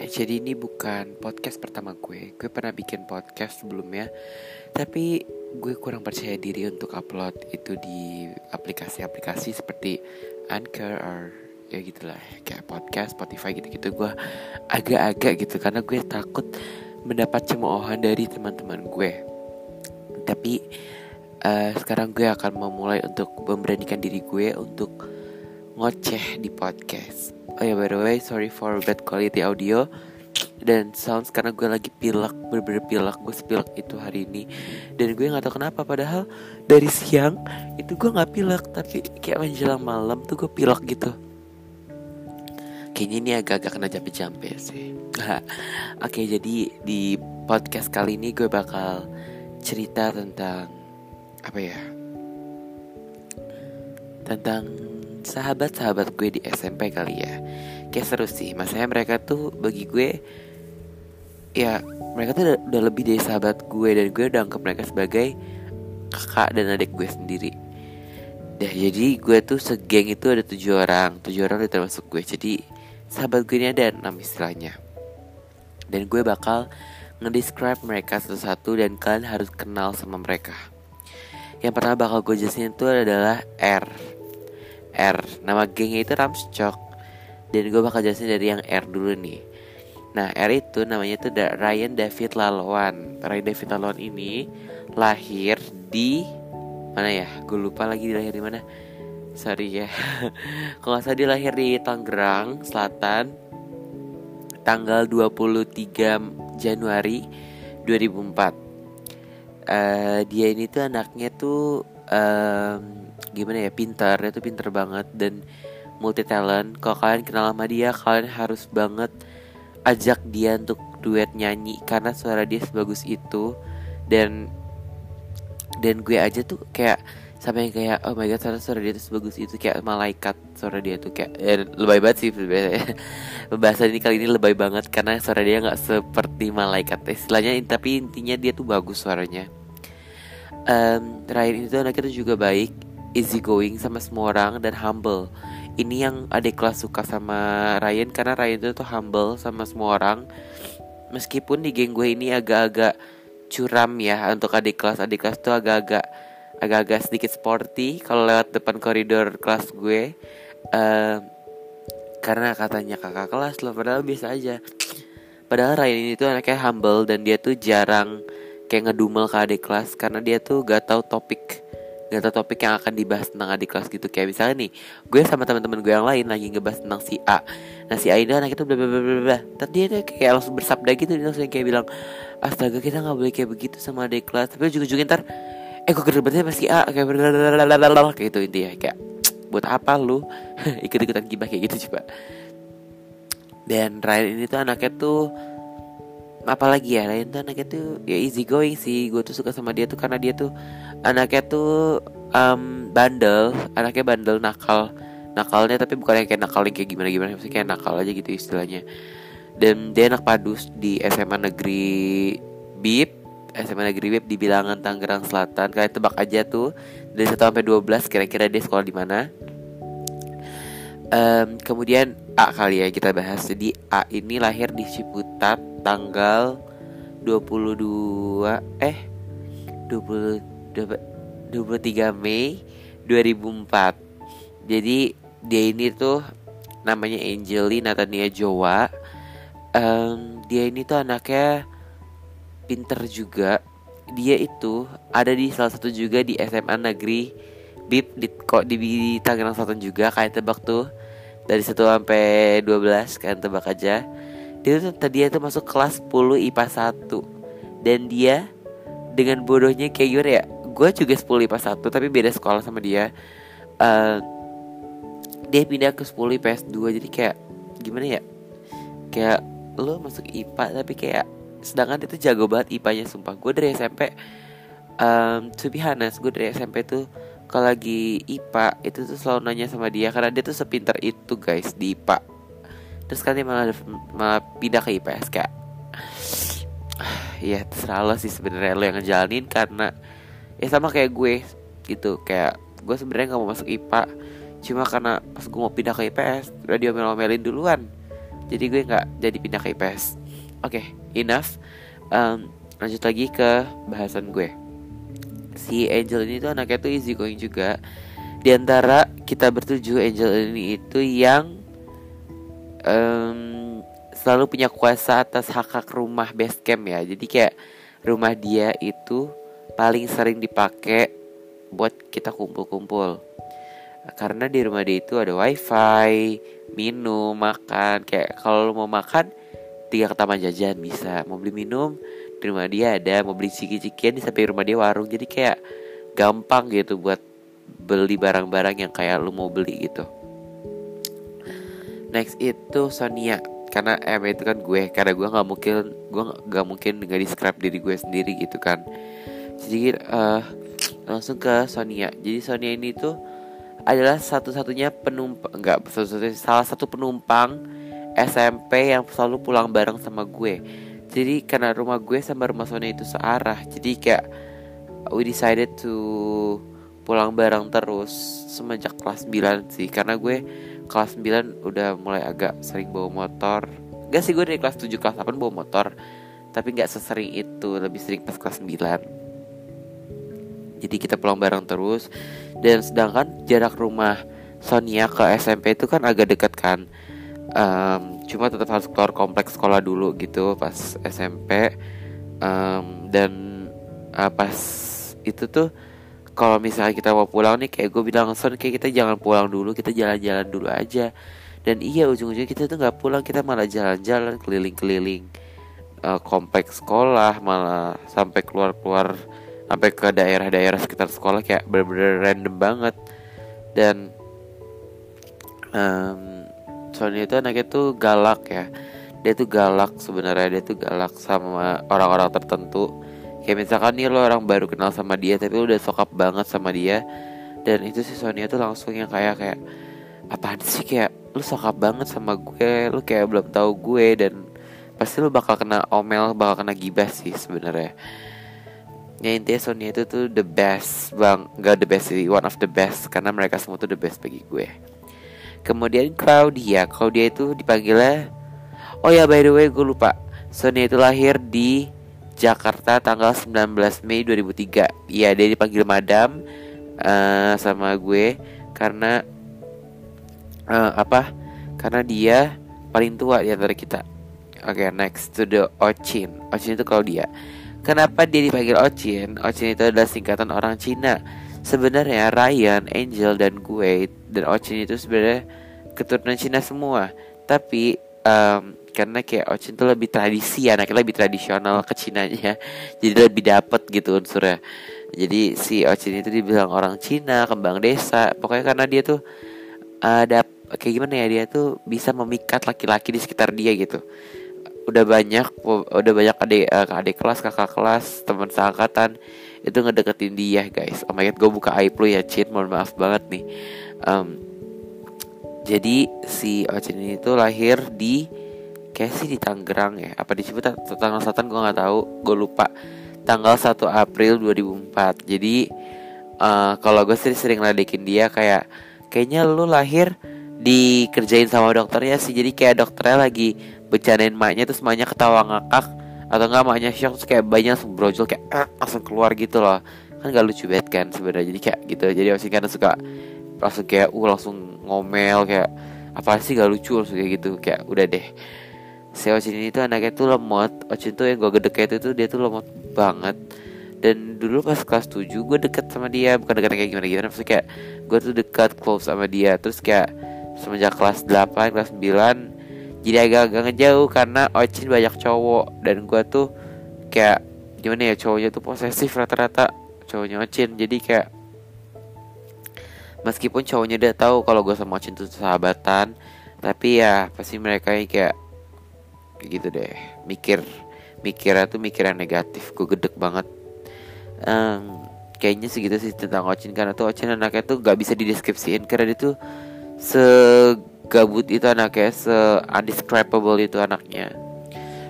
Oke, jadi ini bukan podcast pertama gue. Gue pernah bikin podcast sebelumnya, tapi gue kurang percaya diri untuk upload itu di aplikasi-aplikasi seperti Anchor or ya gitulah, kayak podcast, Spotify gitu-gitu. Gue agak-agak gitu karena gue takut mendapat cemoohan dari teman-teman gue. Tapi uh, sekarang gue akan memulai untuk memberanikan diri gue untuk ngoceh di podcast Oh ya by the way sorry for bad quality audio dan sounds karena gue lagi pilek bener-bener pilek gue sepilek itu hari ini. Dan gue nggak tahu kenapa padahal dari siang itu gue nggak pilek tapi kayak menjelang malam tuh gue pilek gitu. Kayaknya ini agak-agak kena jampe-jampe sih. Oke jadi di podcast kali ini gue bakal cerita tentang apa ya? Tentang sahabat-sahabat gue di SMP kali ya. Kayak seru sih Masanya mereka tuh bagi gue Ya mereka tuh udah, udah lebih dari sahabat gue Dan gue udah anggap mereka sebagai kakak dan adik gue sendiri. Dah jadi gue tuh segeng itu ada tujuh orang Tujuh orang udah termasuk gue. Jadi sahabat gue ini ada enam istilahnya. Dan gue bakal ngedescribe mereka satu-satu Dan kalian harus kenal sama mereka. Yang pertama bakal gue jelasin itu adalah R R Nama gengnya itu Ramscok Dan gue bakal jelasin dari yang R dulu nih Nah R itu namanya tuh Ryan David Laloan Ryan David Laloan ini lahir di mana ya? Gue lupa lagi lahir di mana. Sorry ya. Kalau nggak salah dia lahir di Tangerang Selatan tanggal 23 Januari 2004. Uh, dia ini tuh anaknya tuh um, gimana ya pintar dia tuh pintar banget dan multi talent kalau kalian kenal sama dia kalian harus banget ajak dia untuk duet nyanyi karena suara dia sebagus itu. Dan dan gue aja tuh kayak sampai kayak oh my god suara suara dia tuh sebagus itu. Kayak malaikat suara dia tuh kayak eh, lebay banget sih pembahasan ini kali ini lebay banget karena suara dia nggak seperti malaikat. Istilahnya tapi intinya dia tuh bagus suaranya um, Ryan itu anaknya tuh juga baik easy going sama semua orang dan humble. Ini yang adik kelas suka sama Ryan karena Ryan itu tuh humble sama semua orang. Meskipun di geng gue ini agak-agak curam ya untuk adik kelas. Adik kelas tuh agak-agak agak-agak sedikit sporty kalau lewat depan koridor kelas gue. Uh, karena katanya kakak kelas loh padahal biasa aja. Padahal Ryan ini tuh anaknya humble dan dia tuh jarang kayak ngedumel ke adik kelas karena dia tuh gak tahu topik Gak tau topik yang akan dibahas tentang adik kelas gitu. Kayak misalnya nih Gue sama teman-teman gue yang lain lagi ngebahas tentang si A. Nah si A ini anak itu bla bla bla bla Tapi dia tuh kayak langsung bersabda gitu Dia langsung kayak bilang Astaga kita gak boleh kayak begitu sama adik kelas. Tapi ujung-ujungnya ntar Eh gue kerja sama A? Kayak bla Kayak gitu intinya. Kayak buat apa lu? Ikut-ikutan gibah kayak gitu coba. Dan Ryan ini tuh anaknya tuh apalagi ya Ryan tuh anaknya tuh ya easy going sih. Gue tuh suka sama dia tuh karena dia tuh anaknya tuh um, bandel anaknya bandel nakal nakalnya tapi bukan yang kayak nakal yang kayak gimana gimana sih kayak nakal aja gitu istilahnya. Dan dia anak padus di SMA negeri BIP SMA negeri BIP di bilangan Tangerang Selatan. Kalian tebak aja tuh dari 1 sampai 12 kira-kira dia sekolah di mana. Um, kemudian A kali ya kita bahas. Jadi A ini lahir di Ciputat tanggal 22 eh 20 23 Mei 2004 jadi dia ini tuh namanya Angeli Natania Jowa. Um, dia ini tuh anaknya pinter juga. Dia itu ada di salah satu juga di SMA negeri BIP di kok di, di Tangerang Selatan juga kayak tebak tuh dari 1 sampai 12 kan tebak aja. Dia tuh tadi itu masuk kelas 10 IPA 1 dan dia dengan bodohnya kayak gimana ya gue juga 10 IPA 1 tapi beda sekolah sama dia. Uh, dia pindah ke 10 IPS 2 jadi kayak gimana ya kayak lo masuk IPA tapi kayak sedangkan itu jago banget IPA-nya sumpah. Gue dari SMP um, to be honest gue dari SMP tuh kalau lagi IPA itu tuh selalu nanya sama dia karena dia tuh sepintar itu guys di IPA terus kan dia malah, malah pindah ke IPS kayak ya terserah lo sih sebenarnya lo yang ngejalanin karena ya sama kayak gue gitu kayak gue sebenarnya nggak mau masuk IPA cuma karena pas gue mau pindah ke IPS udah dia omelin duluan. Jadi gue nggak jadi pindah ke IPS oke okay, enough. Um, lanjut lagi ke bahasan gue si Angel ini tuh anaknya tuh easy going juga. Di antara kita bertujuh Angel ini itu yang um, selalu punya kuasa atas hak hak rumah base camp ya. Jadi kayak rumah dia itu paling sering dipakai buat kita kumpul-kumpul. Karena di rumah dia itu ada wifi minum makan. Kayak kalau mau makan tiga ke jajan bisa. Mau beli minum di rumah dia ada mau beli ciki-cikian di samping rumah dia warung. Jadi kayak gampang gitu buat beli barang-barang yang kayak lu mau beli gitu. Next itu Sonia. Karena M itu kan gue. Karena gue nggak mungkin gue nggak mungkin nggak describe diri gue sendiri gitu kan. Jadi uh, langsung ke Sonia. Jadi Sonia ini tuh adalah satu-satunya penumpang enggak satu-satunya salah satu penumpang SMP yang selalu pulang bareng sama gue. Jadi karena rumah gue sama rumah Sonia itu searah, jadi kayak we decided to pulang bareng terus semenjak kelas 9 sih. Karena gue kelas 9 udah mulai agak sering bawa motor. Gak sih gue dari kelas 7 kelas 8 bawa motor, tapi nggak sesering itu, lebih sering pas kelas 9 jadi kita pulang bareng terus. Dan sedangkan jarak rumah Sonia ke SMP itu kan agak dekat kan. Um, cuma tetap harus keluar kompleks sekolah dulu gitu pas SMP um, dan uh, pas itu tuh kalau misalnya kita mau pulang nih kayak gue bilang Son kayak kita jangan pulang dulu kita jalan-jalan dulu aja. Dan iya ujung-ujungnya kita tuh nggak pulang kita malah jalan-jalan keliling-keliling uh, kompleks sekolah malah sampai keluar-keluar sampai ke daerah-daerah sekitar sekolah kayak bener-bener random banget. Dan um, Sony itu anaknya tuh galak ya. Dia tuh galak sebenarnya dia tuh galak sama orang-orang tertentu. Kayak misalkan nih lo orang baru kenal sama dia tapi lo udah sokap banget sama dia dan itu si Sonia tuh langsung yang kayak kayak apaan sih? Kayak lu sokap banget sama gue lu kayak belum tahu gue dan pasti lu bakal kena omel bakal kena gibah sih sebenarnya. Ya intinya Sonia itu tuh the best bang gak the best sih one of the best karena mereka semua tuh the best bagi gue kemudian Claudia Claudia itu dipanggilnya oh ya by the way gue lupa. Sonia itu lahir di Jakarta tanggal 19 Mei 2003 Iya dia dipanggil madam uh, sama gue karena uh, apa? Karena dia paling tua di antara kita. Oke okay, next to the Ochin. Ochin itu Claudia Kenapa dia dipanggil Ochin? Ochin itu adalah singkatan orang Cina. Sebenarnya Ryan, Angel dan gue dan Ochin itu sebenarnya keturunan Cina semua. Tapi um, karena kayak Ochin itu lebih tradisi, anaknya lebih tradisional ke Cinanya, jadi lebih dapet gitu unsurnya. Jadi si Ochin itu dibilang orang Cina, kembang desa. Pokoknya karena dia tuh ada uh, kayak gimana ya dia tuh bisa memikat laki-laki di sekitar dia gitu udah banyak udah banyak adik uh, adik kelas kakak kelas teman seangkatan itu ngedeketin dia guys. Oh my god gue buka aib lu ya Chin mohon maaf banget nih. Um, jadi si Ocin ini tuh lahir di kayak sih di Tangerang ya. Apa di tanggal selatan gue nggak tahu. Gue lupa. Tanggal 1 April 2004 jadi uh, kalau gue sih sering ledekin dia kayak kayaknya lu lahir dikerjain sama dokternya sih. Jadi kayak dokternya lagi bercandain maknya terus maknya ketawa ngakak atau enggak maknya shock terus kayak banyak langsung brojol kayak eh, langsung keluar gitu loh. Kan gak lucu banget kan sebenarnya jadi kayak gitu. Jadi masih kan suka langsung kayak uh langsung ngomel kayak apa sih gak lucu? Langsung kayak gitu kayak udah deh. Si ini tuh anaknya tuh lemot. Ocin tuh yang gue gede kayak itu tuh dia tuh lemot banget. Dan dulu pas kelas 7 gue deket sama dia bukan deket kayak gimana gimana maksudnya kayak gue tuh dekat close sama dia. Terus kayak semenjak kelas 8 kelas 9 jadi agak-agak ngejauh karena Ocin banyak cowok. Dan gue tuh kayak gimana ya cowoknya tuh posesif rata-rata. Cowoknya Ocin. Jadi kayak meskipun cowoknya udah tahu kalau gue sama Ocin tuh sahabatan tapi ya pasti mereka kayak gitu deh. Mikir mikirnya tuh mikir yang negatif. Gue gedek banget. Um, kayaknya segitu sih tentang Ocin. Karena tuh Ocin anaknya tuh gak bisa dideskripsiin. Karena dia tuh se gabut itu anaknya se undescribable itu anaknya.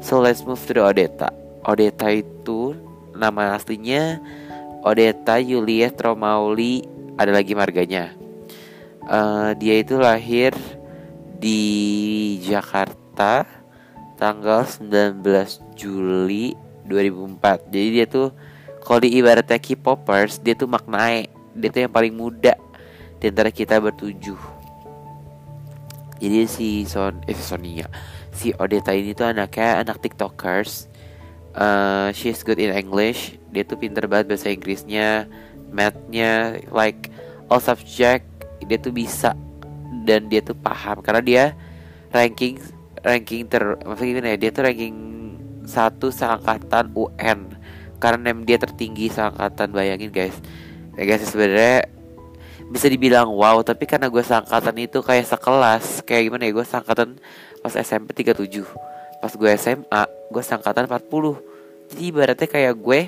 So let's move to the Odeta. Odeta itu nama aslinya Odeta Yulia Tromauli. Ada lagi marganya. Uh, dia itu lahir di Jakarta Jakarta tanggal 19 Juli 2004 jadi dia tuh kalau di ibaratnya K-popers dia tuh maknae. Dia tuh yang paling muda di antara kita bertujuh jadi si Son eh Sonia si Odeta ini tuh anaknya anak tiktokers. Uh, she's good in English. Dia tuh pinter banget bahasa Inggrisnya mathnya like all subject. Dia tuh bisa dan dia tuh paham. Karena dia ranking ranking ter maksudnya gimana ya dia tuh ranking satu seangkatan UN karena nem dia tertinggi seangkatan bayangin guys. Ya guys sebenarnya bisa dibilang wow tapi karena gue seangkatan itu kayak sekelas kayak gimana ya gue seangkatan pas SMP 37 pas gue SMA gue seangkatan 40 jadi ibaratnya kayak gue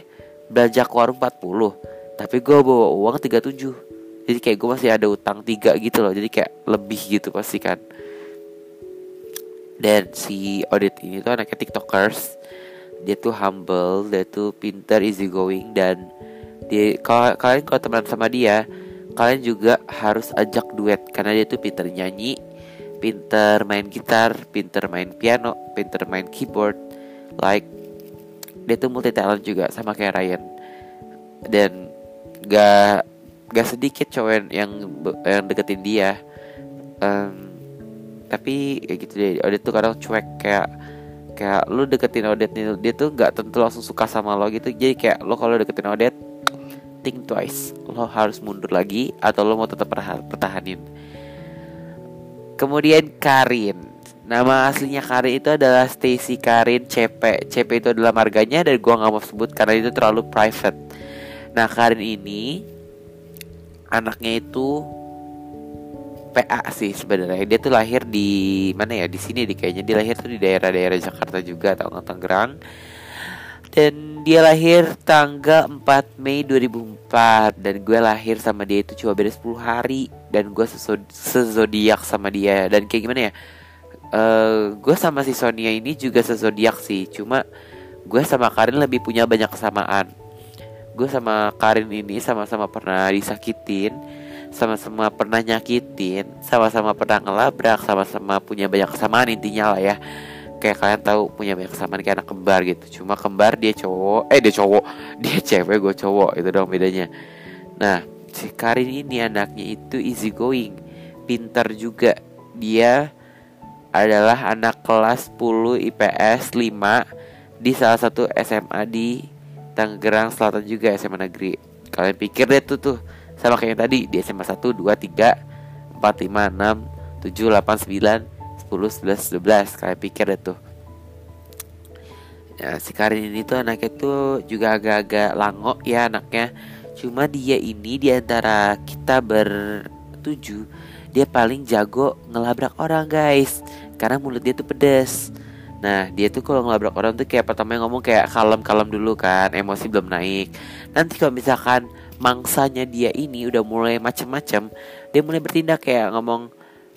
belajar ke warung 40 tapi gue bawa uang 37 jadi kayak gue masih ada utang tiga gitu loh jadi kayak lebih gitu pasti kan. Dan si audit ini tuh anaknya tiktokers. Dia tuh humble dia tuh pinter easy going dan dia kalau kalian kalau teman sama dia kalian juga harus ajak duet karena dia tuh pinter nyanyi pinter main gitar pinter main piano pinter main keyboard like dia tuh multi talent juga sama kayak Ryan. Dan gak gak sedikit cowok yang yang deketin dia. Um, tapi kayak gitu deh Odet tuh kadang cuek kayak kayak lu deketin Odet nih dia tuh nggak tentu langsung suka sama lo gitu. Jadi kayak lo kalau deketin Odet think twice. Lo harus mundur lagi atau lo mau tetap pertahanin? Kemudian Karin. Nama aslinya Karin itu adalah Stacy Karin CP CP itu adalah marganya dan gua nggak mau sebut karena itu terlalu private. Nah Karin ini anaknya itu PA sih sebenarnya. Dia tuh lahir di mana ya? Di sini di kayaknya. Dia lahir tuh di daerah-daerah Jakarta juga atau Tangerang dan dia lahir tanggal 4 Mei 2004 dan gue lahir sama dia itu cuma beda 10 hari. Dan gue sezodiak sama dia. Dan kayak gimana ya? Uh, gue sama si Sonia ini juga sezodiak sih. Cuma gue sama Karin lebih punya banyak kesamaan. Gue sama Karin ini sama-sama pernah disakitin sama-sama pernah nyakitin, sama-sama pernah ngelabrak, sama-sama punya banyak kesamaan intinya lah ya. Kayak kalian tahu punya banyak kesamaan kayak anak kembar gitu. Cuma kembar dia cowok, eh dia cowok, dia cewek, gue cowok, itu dong bedanya. Nah, si Karin ini anaknya itu easy going, pintar juga. Dia adalah anak kelas 10 IPS 5 di salah satu SMA di Tangerang Selatan juga SMA negeri. Kalian pikir deh tuh tuh sama kayak yang tadi di SMA 1 2 3 4 5 6 7 8 9 10 11 12 kalian pikir deh tuh Ya, si Karin ini tuh anaknya tuh juga agak-agak langok ya anaknya. Cuma dia ini di antara kita bertujuh dia paling jago ngelabrak orang guys. Karena mulut dia tuh pedes. Nah dia tuh kalau ngelabrak orang tuh kayak pertama ngomong kayak kalem-kalem dulu kan, emosi belum naik. Nanti kalau misalkan mangsanya dia ini udah mulai macem-macem dia mulai bertindak kayak ngomong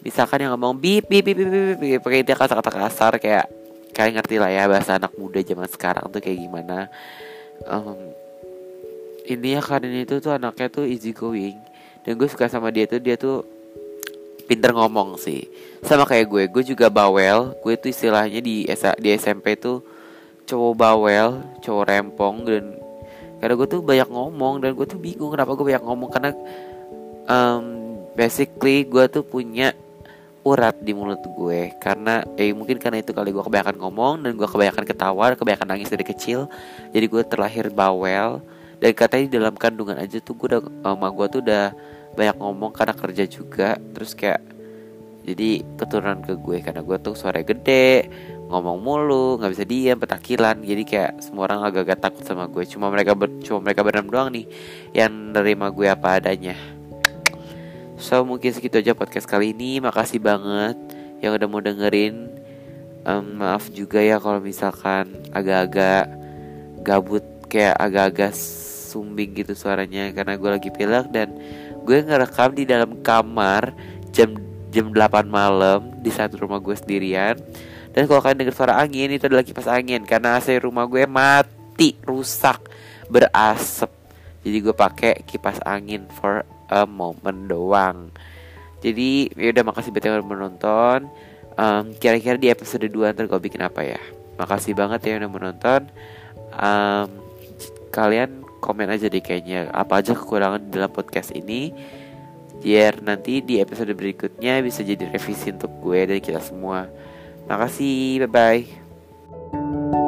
misalkan yang ngomong bip bip bip bip, bip, bip pakai dia kata-kata kasar kayak kalian ngerti lah ya bahasa anak muda zaman sekarang tuh kayak gimana. Um, intinya Karin itu tuh anaknya tuh easy going. Dan gue suka sama dia tuh dia tuh pinter ngomong sih. Sama kayak gue gue juga bawel. Gue tuh istilahnya di di SMP tuh cowok bawel cowok rempong dan karena gue tuh banyak ngomong dan gue tuh bingung kenapa gue banyak ngomong. Karena um, basically gue tuh punya urat di mulut gue karena eh mungkin karena itu kali gue kebanyakan ngomong dan gue kebanyakan ketawa kebanyakan nangis dari kecil. Jadi gue terlahir bawel dan katanya di dalam kandungan aja tuh gue udah sama gue tuh udah banyak ngomong karena kerja juga. Terus kayak jadi keturunan ke gue karena gue tuh suara gede ngomong mulu nggak bisa diam petakilan. Jadi kayak semua orang agak-agak takut sama gue. Cuma mereka ber, cuma mereka berenam doang nih yang nerima gue apa adanya so mungkin segitu aja podcast kali ini. Makasih banget yang udah mau dengerin. Um, maaf juga ya kalau misalkan agak-agak gabut kayak agak-agak sumbing gitu suaranya karena gue lagi pilek dan gue ngerekam di dalam kamar jam jam 8 malam di satu rumah gue sendirian. Dan kalau kalian dengar suara angin itu adalah kipas angin karena AC rumah gue mati, rusak, berasap. Jadi gue pakai kipas angin for a moment doang. Jadi ya udah makasih banget yang menonton. um, kira-kira di episode 2 ntar gue bikin apa ya makasih banget ya udah menonton um, kalian komen aja deh kayaknya apa aja kekurangan dalam podcast ini biar nanti di episode berikutnya bisa jadi revisi untuk gue dan kita semua makasih bye bye